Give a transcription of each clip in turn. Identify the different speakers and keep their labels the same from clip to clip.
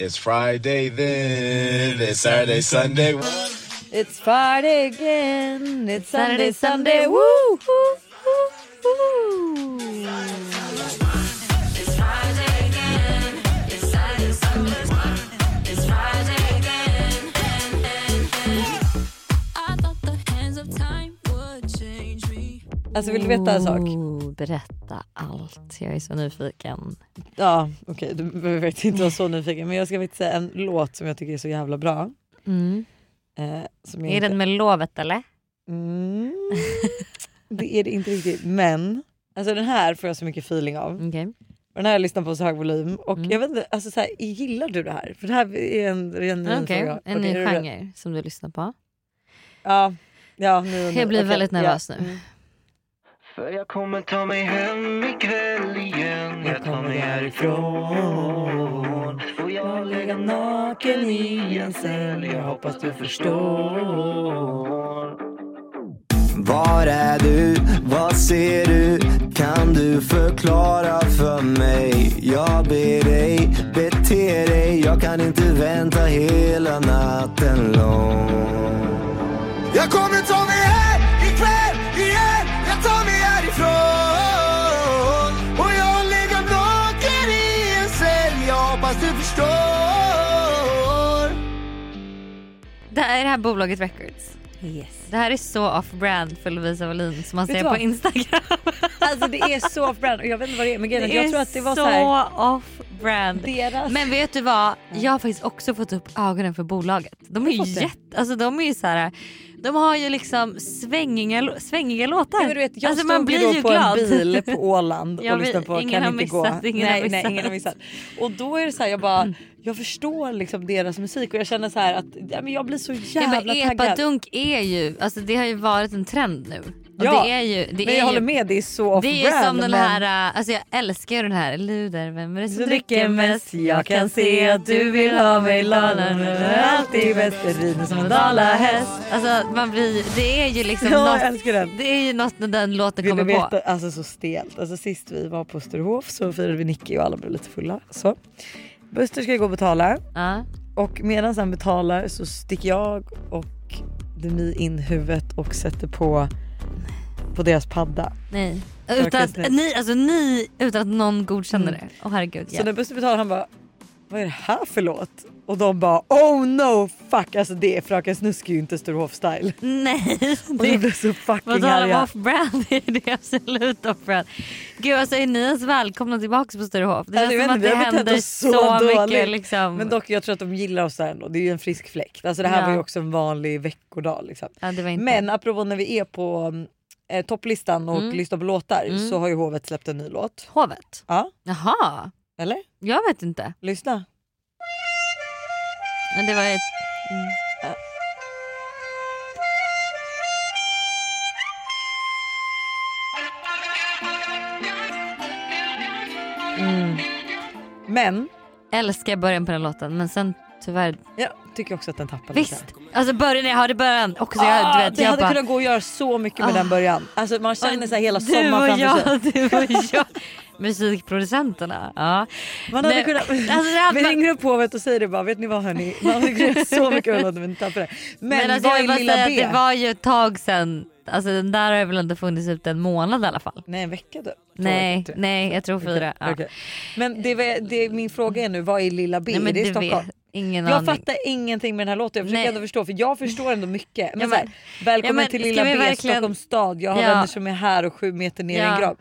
Speaker 1: It's Friday then, it's Saturday, Sunday.
Speaker 2: It's Friday again, it's Sunday, Sunday, woo! woo, woo, woo. Alltså vill du veta en sak?
Speaker 3: Berätta allt. Jag är så nyfiken.
Speaker 2: Ja okej du behöver inte vara så nyfiken men jag ska faktiskt säga en låt som jag tycker är så jävla bra.
Speaker 3: Mm.
Speaker 2: Eh,
Speaker 3: Är
Speaker 2: inte...
Speaker 3: den med lovet eller?
Speaker 2: Mm. det är det inte riktigt men alltså den här får jag så mycket feeling av. Och den här har jag lyssnat på så hög volym och
Speaker 3: Mm.
Speaker 2: jag vet inte, alltså så här, gillar du det här? För det här är en ren
Speaker 3: Okej,
Speaker 2: fråga.
Speaker 3: en
Speaker 2: Okej,
Speaker 3: ny
Speaker 2: är du-
Speaker 3: genre som du lyssnar på.
Speaker 2: Ja, ja nu, nu.
Speaker 3: Jag blir
Speaker 2: okej,
Speaker 3: väldigt nervös
Speaker 2: ja.
Speaker 3: nu.
Speaker 2: Mm.
Speaker 4: För jag kommer ta mig hem ikväll igen. Jag tar mig härifrån. Och jag ligger naken i en cell? Jag hoppas du förstår.
Speaker 5: Var är du? Vad ser du? Kan du förklara för mig? Jag ber dig, bete dig. Jag kan inte vänta hela natten lång. Jag kommer ta mig hem härifrån Och jag ligger naken i en cell Jag hoppas du förstår
Speaker 3: Det här är det här bolaget Records.
Speaker 2: Yes.
Speaker 3: Det här är så off-brand för Lovisa Wallin som man ser på? Instagram.
Speaker 2: Alltså det är så off-brand och jag vet inte vad det är men grejen
Speaker 3: Det
Speaker 2: jag
Speaker 3: är
Speaker 2: tror att det var
Speaker 3: så,
Speaker 2: så
Speaker 3: off-brand.
Speaker 2: deras...
Speaker 3: Men vet du vad? Jag har faktiskt också fått upp ögonen för bolaget. De är
Speaker 2: Har
Speaker 3: ju jätte, alltså de är ju så här, de har ju liksom svängiga, svängiga låtar.
Speaker 2: Ja, men du vet, jag
Speaker 3: alltså
Speaker 2: stod
Speaker 3: man blir
Speaker 2: ju på
Speaker 3: glad.
Speaker 2: en bil på Åland och lyssnade
Speaker 3: vet,
Speaker 2: på
Speaker 3: ingen
Speaker 2: Kan
Speaker 3: har
Speaker 2: inte
Speaker 3: missat,
Speaker 2: gå.
Speaker 3: ingen har
Speaker 2: nej,
Speaker 3: missat.
Speaker 2: nej, ingen har missat. Och då är det så här, jag bara, jag förstår liksom deras musik och jag känner så här att ja, men jag blir så
Speaker 3: Ja,
Speaker 2: jävla
Speaker 3: men
Speaker 2: taggad.
Speaker 3: epadunk är ju, alltså det har ju varit en trend nu.
Speaker 2: Ja,
Speaker 3: det är ju, det
Speaker 2: men
Speaker 3: är
Speaker 2: jag håller
Speaker 3: ju,
Speaker 2: med, det är så off-brand.
Speaker 3: Det är som den här, äh, alltså jag älskar ju den här Luder, vem är det som dricker mest? Jag kan se att du vill ha mig lana, alltid bäst, det rider som en dalahäst. Alltså man blir, det är ju liksom
Speaker 2: Ja, jag
Speaker 3: något,
Speaker 2: älskar den.
Speaker 3: det är ju något när den låten
Speaker 2: Vill
Speaker 3: kommer på.
Speaker 2: veta, alltså så stelt. Alltså sist vi var på Österhof så firade vi Nicky och alla blev lite fulla. Så. Buster ska gå och betala
Speaker 3: Ja.
Speaker 2: och medan han betalar så sticker jag och Demi in huvudet och sätter på på deras padda.
Speaker 3: Nej. Utan att, ni, alltså ni utan att någon godkänner
Speaker 2: Mm.
Speaker 3: det. Åh herregud.
Speaker 2: Så
Speaker 3: Ja.
Speaker 2: när Buster betalar han bara vad är det här för låt? Och de bara oh no fuck alltså det är Fröken Snusk är ju inte Österhof style.
Speaker 3: Nej.
Speaker 2: Och de blev så fucking arga.
Speaker 3: off-brand? Det är absolut off-brand. Gud alltså är ni ens välkomna tillbaka på Sturehof? Det
Speaker 2: Alltså,
Speaker 3: känns
Speaker 2: jag
Speaker 3: som att det händer så,
Speaker 2: så
Speaker 3: mycket liksom.
Speaker 2: Men dock jag tror att de gillar oss där ändå. Det är ju en frisk fläkt. Alltså det här
Speaker 3: Ja.
Speaker 2: var ju också en vanlig veckodag liksom.
Speaker 3: ja, det.
Speaker 2: Men apropå när vi är på eh, topplistan och
Speaker 3: Mm.
Speaker 2: lyssnar på låtar
Speaker 3: Mm.
Speaker 2: så har ju Hovet släppt en ny låt.
Speaker 3: Hovet?
Speaker 2: Ja,
Speaker 3: Jaha,
Speaker 2: eller?
Speaker 3: jag vet inte.
Speaker 2: Lyssna.
Speaker 3: Men det var ett...
Speaker 2: Men
Speaker 3: Älskar början på den låten men sen tyvärr...
Speaker 2: jag tycker också att den tappar lite.
Speaker 3: Visst! Alltså början, jag hörde början också. Jag,
Speaker 2: Ah,
Speaker 3: du vet,
Speaker 2: det
Speaker 3: jag
Speaker 2: hade
Speaker 3: bara,
Speaker 2: kunnat gå att göra så mycket med
Speaker 3: Ah.
Speaker 2: den början. Alltså man känner så här hela
Speaker 3: du
Speaker 2: sommaren
Speaker 3: och
Speaker 2: framför sig.
Speaker 3: jag, du och jag. Musikproducenterna. Ja.
Speaker 2: Man hade
Speaker 3: Nej,
Speaker 2: kunnat...
Speaker 3: alltså det hade
Speaker 2: vi
Speaker 3: man-
Speaker 2: ringer upp Hovet och säger det bara, vet ni vad hörni? Man hade kunnat göra så mycket med låten men tappar det. Men,
Speaker 3: Men alltså,
Speaker 2: vad
Speaker 3: jag vill
Speaker 2: är
Speaker 3: bara
Speaker 2: Lilla
Speaker 3: säga
Speaker 2: B?
Speaker 3: att det var ju ett tag sen. Alltså den där har väl inte funnits ut en månad i alla fall.
Speaker 2: Nej en vecka då? Två
Speaker 3: Nej,
Speaker 2: veckor, tre.
Speaker 3: nej jag tror fyra. Ja.
Speaker 2: Okej. Men det, var- det, min fråga är nu, vad är Lilla B?
Speaker 3: Nej, men
Speaker 2: är det i
Speaker 3: du
Speaker 2: Stockholm?
Speaker 3: vet, ingen
Speaker 2: Jag
Speaker 3: aning.
Speaker 2: fattar ingenting med den här låten, jag försöker
Speaker 3: Nej.
Speaker 2: ändå förstå för jag förstår ändå mycket. Men,
Speaker 3: Ja,
Speaker 2: så här,
Speaker 3: men-
Speaker 2: välkommen
Speaker 3: ja, men
Speaker 2: till Lilla B,
Speaker 3: verkligen-
Speaker 2: Stockholms stad. Jag har
Speaker 3: Ja.
Speaker 2: vänner som är här och sju meter ner i
Speaker 3: Ja.
Speaker 2: en grav.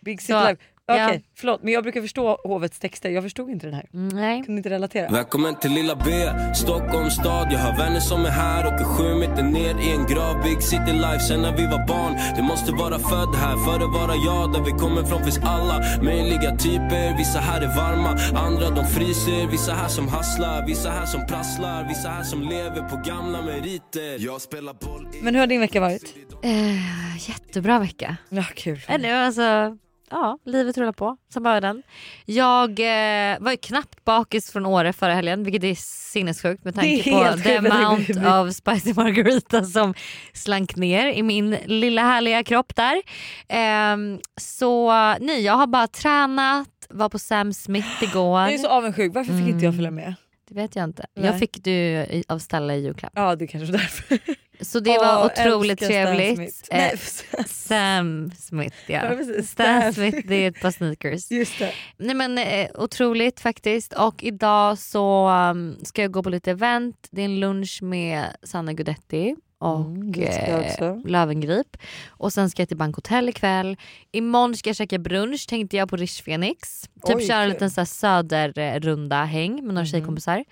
Speaker 2: Big City
Speaker 3: Så,
Speaker 2: Life. Okej,
Speaker 3: ja.
Speaker 2: förlåt men jag brukar förstå hovets texter, jag förstod inte den här.
Speaker 3: Mm, Nej.
Speaker 2: Kunde inte relatera.
Speaker 5: Välkommen till lilla B, Stockholms stad Jag har vänner som är här och är sju meter ner i en grav Big city life sen när vi var barn Du måste vara född här för att vara jag Där vi kommer från finns alla möjliga typer Vissa här är varma, andra de fryser Vissa här som hasslar, vissa här som prasslar Vissa här som lever på gamla meriter Jag spelar boll i
Speaker 2: Men hur har din vecka varit?
Speaker 3: Eh, jättebra vecka.
Speaker 2: Ja kul.
Speaker 3: Eller alltså, ja livet rullar på som bara den. Jag eh, var ju knappt bakis från Åre förra helgen vilket är sinnessjukt med tanke på the amount of spicy margarita som slank ner i min lilla härliga kropp där. Ehm, så nej jag har bara tränat, var på Sam Smith igår.
Speaker 2: Jag är så avundsjuk, varför fick inte jag
Speaker 3: Mm.
Speaker 2: följa med?
Speaker 3: Det vet jag inte.
Speaker 2: Nej.
Speaker 3: Jag fick ju av Stella i julklapp.
Speaker 2: Ja det är kanske därför.
Speaker 3: Så det var
Speaker 2: Åh,
Speaker 3: otroligt
Speaker 2: älskar Stan
Speaker 3: trevligt.
Speaker 2: Smith.
Speaker 3: Eh,
Speaker 2: Nej,
Speaker 3: Sam Smith ja. Stan. Smith det är ett par sneakers.
Speaker 2: Just det.
Speaker 3: Nej men eh, otroligt faktiskt och idag så um, ska jag gå på lite event. Det är en lunch med Sanna Gudetti och
Speaker 2: Mm,
Speaker 3: eh. Lövengrip. Och sen ska jag till Bankhotell ikväll. Imorgon ska jag käka brunch tänkte jag på Rish Phoenix. Typ
Speaker 2: Oj,
Speaker 3: köra en liten så söderrunda häng med några
Speaker 2: Mhm.
Speaker 3: tjejkompisar.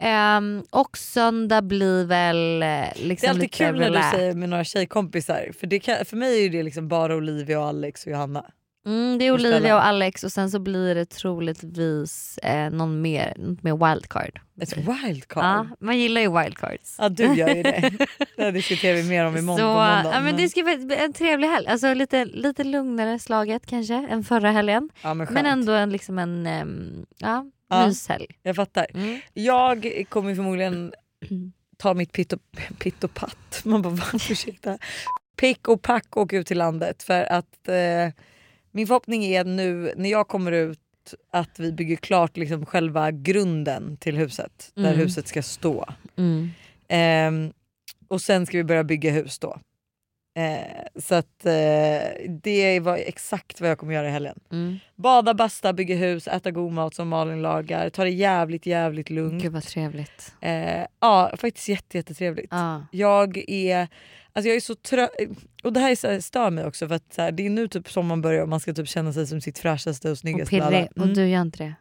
Speaker 3: Ehm, och söndag blir väl eh, liksom
Speaker 2: Det är alltid kul när du säger med några tjejkompisar för, det kan, för mig är det liksom bara Olivia och Alex och Johanna.
Speaker 3: Mm, det är. Olivia och Alex och sen så blir det troligtvis eh, någon mer, något mer wildcard.
Speaker 2: Ett wildcard.
Speaker 3: Ja, man gillar ju wildcards.
Speaker 2: Ja du gör ju det. Det diskuterar vi mer om imorgon
Speaker 3: så,
Speaker 2: på måndag.
Speaker 3: ja, men det ska bli en trevlig helg. Alltså lite, lite lugnare slaget kanske än förra helgen.
Speaker 2: ja, men.
Speaker 3: Men ändå en, liksom en um, ja,
Speaker 2: Ja.
Speaker 3: myshelg.
Speaker 2: Jag fattar.
Speaker 3: Mm.
Speaker 2: Jag kommer förmodligen ta mitt pitt och, pitt och patt. Man bara va? Ursäkta. Pick och pack och åka ut till landet för att eh, min förhoppning är nu när jag kommer ut att vi bygger klart liksom själva grunden till huset där
Speaker 3: Mm.
Speaker 2: huset ska stå.
Speaker 3: Mm.
Speaker 2: Ehm, och sen ska vi börja bygga hus då. Eh, så att eh, det var exakt vad jag kommer göra i helgen.
Speaker 3: Mm.
Speaker 2: Bada, basta, bygga hus, äta god mat som Malin lagar, ta det jävligt jävligt lugnt.
Speaker 3: Gud vad trevligt.
Speaker 2: Eh, ja faktiskt jätte, jättetrevligt.
Speaker 3: Ja.
Speaker 2: Jag är Alltså jag är så trött, och det här är så här, stör mig också för att så här, det är nu typ som man börjar och man ska typ känna sig som sitt fräschaste och
Speaker 3: Och
Speaker 2: snyggaste.
Speaker 3: Och
Speaker 2: Mm.
Speaker 3: du gör inte det.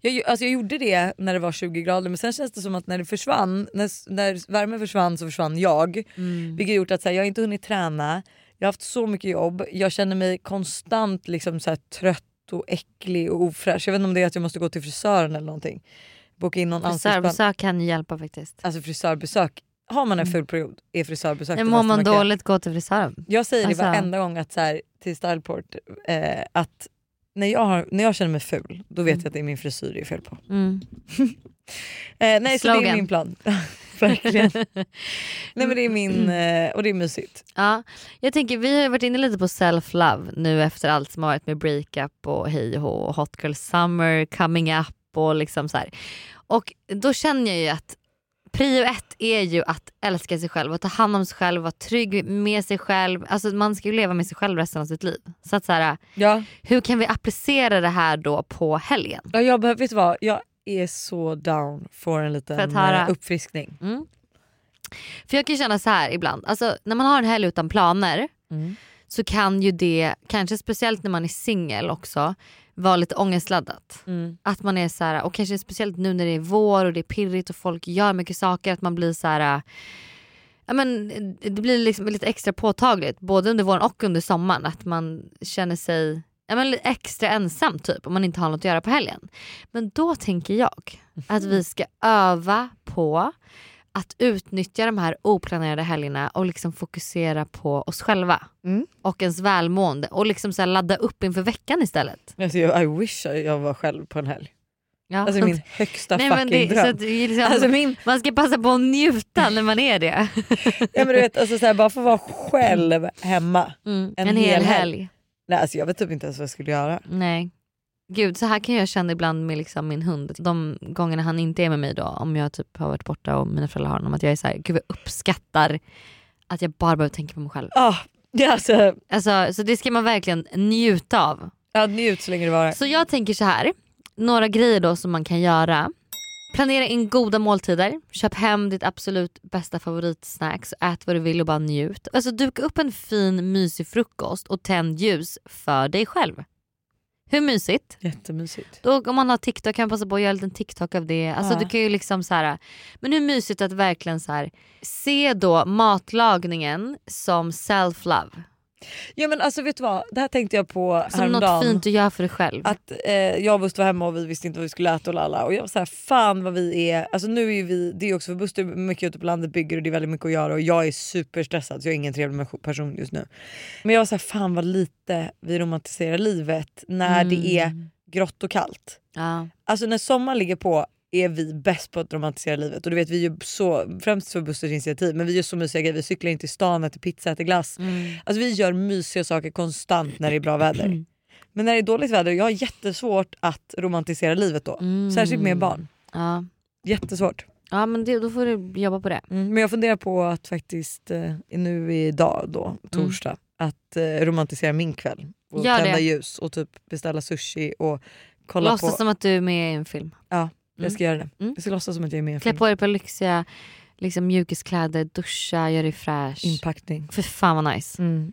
Speaker 2: Jag, alltså jag gjorde det när det var 20 grader men sen känns det som att när det försvann, när, när värmen försvann så försvann jag.
Speaker 3: Mm.
Speaker 2: Vilket gjort att så här, jag inte hunnit träna, jag har haft så mycket jobb, jag känner mig konstant liksom så här, trött och äcklig och ofräsch. Jag vet inte om det är att jag måste gå till frisören eller någonting. Boka in någon.
Speaker 3: Frisörbesök kan ju hjälpa faktiskt.
Speaker 2: Alltså frisörbesök, har man en ful period är frisörbesök
Speaker 3: Men
Speaker 2: det
Speaker 3: mår man
Speaker 2: göra.
Speaker 3: dåligt, gå till frisören.
Speaker 2: Jag säger
Speaker 3: Alltså-
Speaker 2: det varenda gång att så här, till Styleport eh, att när jag, har, när jag känner mig ful då vet
Speaker 3: Mm.
Speaker 2: jag att det är min frisyr det är fel på.
Speaker 3: Mm.
Speaker 2: Eh, nej så det är
Speaker 3: Slogan.
Speaker 2: min plan. Verkligen. nej men det är min, eh, och det är mysigt.
Speaker 3: Ja, jag tänker vi har varit inne lite på self-love nu efter allt som har varit med breakup och hej och hot girl summer, coming up och liksom så här. Och då känner jag ju att prio ett är ju att älska sig själv och ta hand om sig själv, vara trygg med sig själv. Alltså man ska ju leva med sig själv resten av sitt liv. Så att så här,
Speaker 2: Ja.
Speaker 3: hur kan vi applicera det här då på helgen?
Speaker 2: Ja, jag, behöver, vet du vad? jag är så down för en liten
Speaker 3: För
Speaker 2: eh, uppfriskning.
Speaker 3: Mm. För jag kan känna så här ibland, alltså, när man har en helg utan planer
Speaker 2: Mm.
Speaker 3: så kan ju det, kanske speciellt när man är singel också, vara lite ångestladdat.
Speaker 2: Mm.
Speaker 3: Att man är så här, och kanske speciellt nu när det är vår och det är pirrigt och folk gör mycket saker, att man blir så här. Ja, men det blir liksom lite extra påtagligt både under våren och under sommaren att man känner sig ja, men extra ensam typ om man inte har något att göra på helgen. Men då tänker jag att vi ska öva på att utnyttja de här oplanerade helgerna och liksom fokusera på oss själva
Speaker 2: Mm.
Speaker 3: och ens välmående och liksom så ladda upp inför veckan istället.
Speaker 2: Alltså, jag, I wish jag var själv på en helg.
Speaker 3: Ja.
Speaker 2: Alltså min högsta
Speaker 3: Nej,
Speaker 2: fucking
Speaker 3: det, så
Speaker 2: dröm.
Speaker 3: att, liksom,
Speaker 2: Alltså min,
Speaker 3: Man ska passa på att njuta när man är det.
Speaker 2: ja, men du vet, alltså, så här, bara få vara själv hemma.
Speaker 3: Mm,
Speaker 2: En
Speaker 3: en,
Speaker 2: hel
Speaker 3: hel
Speaker 2: helg.
Speaker 3: helg.
Speaker 2: Nej, alltså, jag vet typ inte ens vad jag skulle göra.
Speaker 3: Nej. Gud så här kan jag känna ibland med liksom min hund. De gångerna han inte är med mig då, om jag typ har varit borta och mina föräldrar har honom, att jag är så här, gud jag uppskattar att jag bara behöver tänka på mig själv.
Speaker 2: Ah, ja, alltså,
Speaker 3: Alltså, så det ska man verkligen njuta av.
Speaker 2: ja, njut så länge det varar.
Speaker 3: Så jag tänker så här, några grejer då som man kan göra. Planera in goda måltider, köp hem ditt absolut bästa favoritsnacks, ät vad du vill och bara njut. Alltså duka upp en fin mysig frukost och tänd ljus för dig själv. Hur mysigt?
Speaker 2: Jättemysigt.
Speaker 3: Då, om man har TikTok kan man passa på att göra en liten TikTok av det. Alltså
Speaker 2: Ja.
Speaker 3: du kan ju liksom så här, men hur mysigt att verkligen så här, se då matlagningen som self-love.
Speaker 2: Ja men alltså vet du vad, det här tänkte jag på
Speaker 3: Som
Speaker 2: häromdagen.
Speaker 3: något fint du gör för dig själv.
Speaker 2: Att eh, jag och Buster var hemma och vi visste inte vad vi skulle äta och lalla. Och jag var såhär, fan vad vi är, alltså nu är vi, det är också för Buster mycket ute på landet, bygger och det är väldigt mycket att göra och jag är superstressad så jag är ingen trevlig person just nu. Men jag var såhär, fan vad lite vi romantiserar livet när det är
Speaker 3: Mm.
Speaker 2: grått och kallt.
Speaker 3: Ja.
Speaker 2: Alltså när sommaren ligger på är vi bäst på att romantisera livet och du vet vi gör så, främst för Busters initiativ, men vi gör så mysiga grejer, vi cyklar in till stan, äter pizza, äter glass.
Speaker 3: Mm.
Speaker 2: Alltså vi gör mysiga saker konstant när det är bra väder.
Speaker 3: Mm.
Speaker 2: Men när det är dåligt väder, jag har jättesvårt att romantisera livet då.
Speaker 3: Mm.
Speaker 2: Särskilt med barn.
Speaker 3: Ja.
Speaker 2: Jättesvårt.
Speaker 3: Ja men det, då får du jobba på det.
Speaker 2: Mm, men jag funderar på att faktiskt eh, nu idag då, torsdag, att eh, romantisera min kväll. Och
Speaker 3: Gör
Speaker 2: tända
Speaker 3: det.
Speaker 2: ljus och typ beställa sushi och kolla
Speaker 3: Låtsas
Speaker 2: på...
Speaker 3: som att du är med i en film.
Speaker 2: Jag ska göra det.
Speaker 3: Mm.
Speaker 2: Jag ska låtsas som att jag är med i en
Speaker 3: Klä
Speaker 2: film.
Speaker 3: på dig på lyxiga liksom, mjukiskläder, duscha, gör dig fräsch.
Speaker 2: Inpackning.
Speaker 3: För fan vad nice.
Speaker 2: Mm.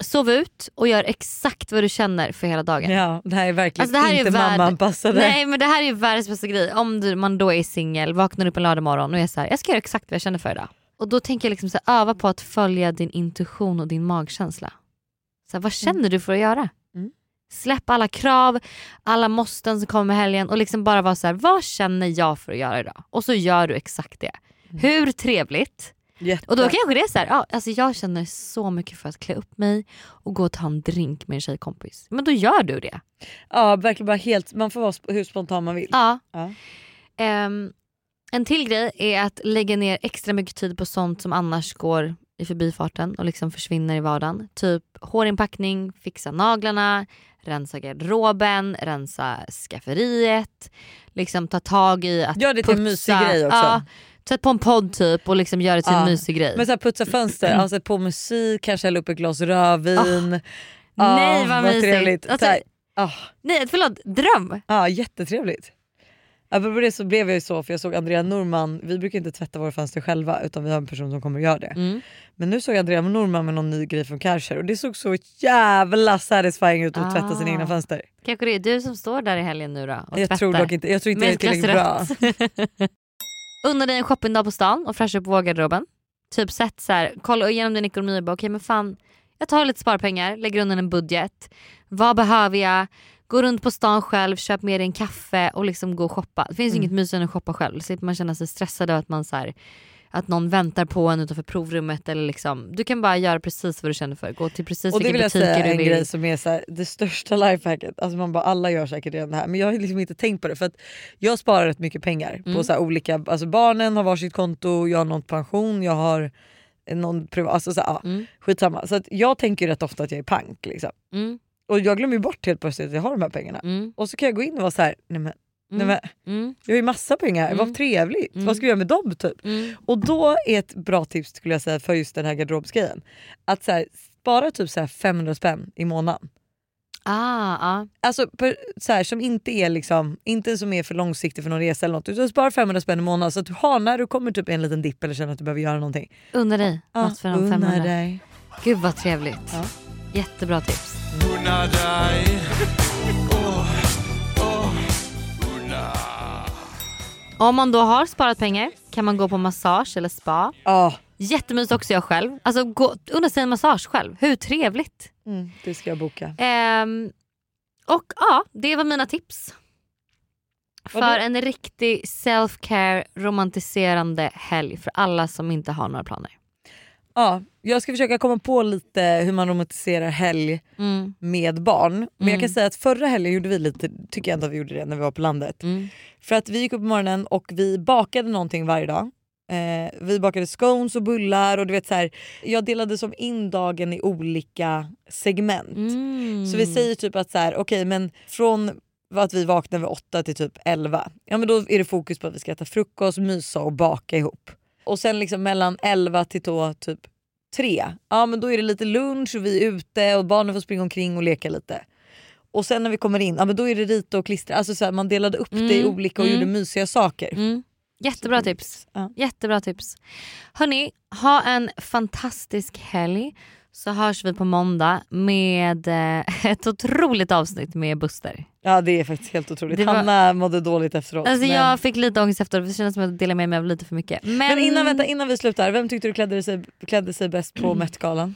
Speaker 3: Sov ut och gör exakt vad du känner för hela dagen.
Speaker 2: Ja, det här är verkligen
Speaker 3: Alltså, det här är
Speaker 2: inte
Speaker 3: värld-
Speaker 2: mammaanpassade.
Speaker 3: Nej men det här är ju världens bästa grej. Om du, man då är singel, vaknar upp en lördag morgon och är så här, jag ska göra exakt vad jag känner för idag. Och då tänker jag liksom så här, öva på att följa din intuition och din magkänsla. Så här, vad känner du för att göra?
Speaker 2: Mm.
Speaker 3: Släpp alla krav, alla måsten som kommer med helgen och liksom bara vara så här, vad känner jag för att göra idag? Och så gör du exakt det. Hur trevligt?
Speaker 2: Jätte.
Speaker 3: Och då kanske det är så här, ja, alltså jag känner så mycket för att klä upp mig och gå och ta en drink med en tjejkompis. Men då gör du det.
Speaker 2: Ja verkligen bara helt, man får vara hur spontan man vill.
Speaker 3: Ja.
Speaker 2: Ja.
Speaker 3: Ehm, en till grej är att lägga ner extra mycket tid på sånt som annars går i förbifarten och liksom försvinner i vardagen. Typ hårinpackning, fixa naglarna, rensa garderoben, rensa skafferiet. Liksom ta tag i att
Speaker 2: Gör det till en mysig grej också.
Speaker 3: Ja, sätt på en podd typ och liksom gör det till
Speaker 2: Ja.
Speaker 3: en mysig grej.
Speaker 2: Men så här, putsa fönster,
Speaker 3: Mm.
Speaker 2: sätt på musik, kanske hälla upp ett glas rödvin. Ja,
Speaker 3: Nej vad mysigt.
Speaker 2: trevligt.
Speaker 3: Alltså,
Speaker 2: ah,
Speaker 3: nej förlåt, dröm.
Speaker 2: ja, jättetrevligt. Apropå det så blev jag ju så för jag såg Andrea Norman, vi brukar inte tvätta våra fönster själva utan vi har en person som kommer och gör det.
Speaker 3: Mm.
Speaker 2: Men nu såg jag Andrea Norman med någon ny grej från Kärcher och det såg så jävla satisfying ut att tvätta sina
Speaker 3: Ah.
Speaker 2: egna fönster.
Speaker 3: Kanske det är du som står där i helgen nu då och
Speaker 2: Jag
Speaker 3: tvättar.
Speaker 2: tror dock inte, jag tror inte det är tillräckligt bra.
Speaker 3: Unna dig en shoppingdag på stan och fräscha upp vårgarderoben. Typ sätt så här, kolla igenom din ekonomi och bara okej men fan jag tar lite sparpengar, lägger undan en budget. Vad behöver jag? Gå runt på stan själv, köp med dig en kaffe och liksom gå och shoppa. Det finns
Speaker 2: Mm.
Speaker 3: inget mysigare än att shoppa själv. Så slipper man känna sig stressad av att man så här, att någon väntar på en utanför provrummet. Eller liksom, du kan bara göra precis vad du känner för. Gå till precis
Speaker 2: Och det
Speaker 3: vilka
Speaker 2: vill jag
Speaker 3: butiker
Speaker 2: säga
Speaker 3: du
Speaker 2: en
Speaker 3: vill.
Speaker 2: grej som är så här, det största lifehacket. Alltså man bara, alla gör säkert redan det här men jag har liksom inte tänkt på det för att jag sparar rätt mycket pengar
Speaker 3: Mm.
Speaker 2: på så olika, alltså barnen har varsitt konto, jag har någon pension, jag har någon privat, alltså så här,
Speaker 3: Mm.
Speaker 2: skitsamma. Så jag tänker rätt ofta att jag är pank liksom.
Speaker 3: Mm,
Speaker 2: Och jag glömmer ju bort helt plötsligt att jag har de här pengarna.
Speaker 3: mm,
Speaker 2: Och så kan jag gå in och vara så här, nej men, nej
Speaker 3: mm,
Speaker 2: men
Speaker 3: mm,
Speaker 2: jag har ju massa pengar,
Speaker 3: Mm.
Speaker 2: vad trevligt,
Speaker 3: Mm.
Speaker 2: vad ska jag göra med dem typ?
Speaker 3: mm.
Speaker 2: Och då är ett bra tips skulle jag säga för just den här garderobsgrejen, att så här, spara typ så här 500 spänn i månaden.
Speaker 3: Ah, ah.
Speaker 2: Alltså per, så här, som inte är liksom, inte som är för långsiktig för någon resa eller något utan spara 500 spänn i månaden så att du har när du kommer typ en liten dipp eller känner att du behöver göra någonting.
Speaker 3: Unna dig något för de
Speaker 2: unna
Speaker 3: 500.
Speaker 2: dig.
Speaker 3: Gud vad trevligt.
Speaker 2: Ja.
Speaker 3: Jättebra tips. Om man då har sparat pengar kan man gå på massage eller spa.
Speaker 2: Ja,
Speaker 3: Jättemysigt också jag själv. Alltså gå, unna sig en massage själv. Hur trevligt?
Speaker 2: mm, det ska jag boka.
Speaker 3: Ehm, och ja, det var mina tips. För en riktig self-care romantiserande helg för alla som inte har några planer.
Speaker 2: Ja, jag ska försöka komma på lite hur man romantiserar helg
Speaker 3: Mm,
Speaker 2: med barn. Men jag
Speaker 3: Mm.
Speaker 2: kan säga att förra helgen gjorde vi lite, tycker jag ändå att vi gjorde det när vi var på landet.
Speaker 3: mm,
Speaker 2: För att vi gick upp på morgonen och vi bakade någonting varje dag. Eh, vi bakade scones och bullar och du vet så här, jag delade som in dagen i olika segment.
Speaker 3: mm.
Speaker 2: Så vi säger typ att så här, okej men från att vi vaknar vid 8 till typ 11, ja men då är det fokus på att vi ska äta frukost, mysa och baka ihop. Och sen liksom mellan 11 till då typ 3, ja men då är det lite lunch och vi är ute och barnen får springa omkring och leka lite. Och sen när vi kommer in, ja men då är det rita och klistra. Alltså så här, man delade upp det i
Speaker 3: Mm,
Speaker 2: olika och
Speaker 3: mm.
Speaker 2: gjorde mysiga saker.
Speaker 3: Mm. Jättebra tips.
Speaker 2: Ja.
Speaker 3: Jättebra tips. Hörni, ha en fantastisk helg så hörs vi på måndag med eh, ett otroligt avsnitt med Buster.
Speaker 2: Ja det är faktiskt helt otroligt.
Speaker 3: Det var-
Speaker 2: Hanna mådde dåligt efteråt.
Speaker 3: Alltså
Speaker 2: men...
Speaker 3: jag fick lite ångest efteråt, det kändes som att jag delade med mig av lite för mycket. Men,
Speaker 2: men innan, vänta, innan vi slutar, vem tyckte du klädde sig, klädde sig bäst på Met-galan?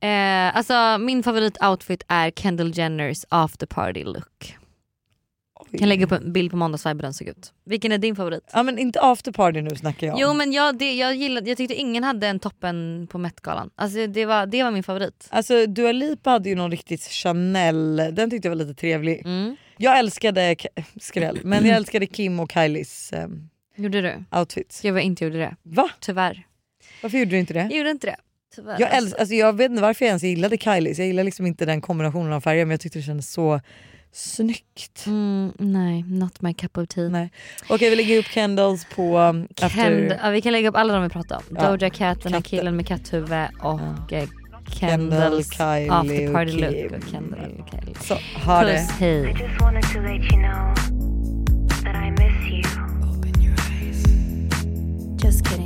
Speaker 3: Eh, alltså min favoritoutfit är Kendall Jenners after party look. Jag kan lägga upp en bild på måndagsvibe hur den såg ut. Vilken är din favorit?
Speaker 2: Ja men inte after party nu snackar jag om.
Speaker 3: Jo men jag, det, jag, gillade, jag tyckte ingen hade en toppen på Met-galan. Alltså det var, det var min favorit.
Speaker 2: Alltså Dua Lipa hade ju någon riktigt Chanel, den tyckte jag var lite trevlig.
Speaker 3: Mm.
Speaker 2: Jag älskade, skräll, men jag älskade Kim och Kylies um,
Speaker 3: Gjorde du?
Speaker 2: outfits.
Speaker 3: Jag var inte gjorde det.
Speaker 2: Va?
Speaker 3: Tyvärr.
Speaker 2: Varför gjorde du inte det?
Speaker 3: Jag gjorde inte det. Tyvärr.
Speaker 2: Jag, älsk, alltså jag vet inte varför jag ens gillade Kylies, jag gillar liksom inte den kombinationen av färger men jag tyckte det kändes så Snyggt.
Speaker 3: Mm, nej, not my cup of tea.
Speaker 2: Nej. Okej vi lägger upp candles på um,
Speaker 3: Kend,
Speaker 2: after
Speaker 3: ja, vi kan lägga upp alla de vi pratade om.
Speaker 2: Ja.
Speaker 3: Doja Cat, den här killen med katthuvud och eh,
Speaker 2: Kendall,
Speaker 3: Kendalls
Speaker 2: Kylie
Speaker 3: after party
Speaker 2: och
Speaker 3: look.
Speaker 2: Kim.
Speaker 3: Och Kendall och Kylie.
Speaker 2: Så, ha det.
Speaker 3: Puss, hej.
Speaker 6: I just wanted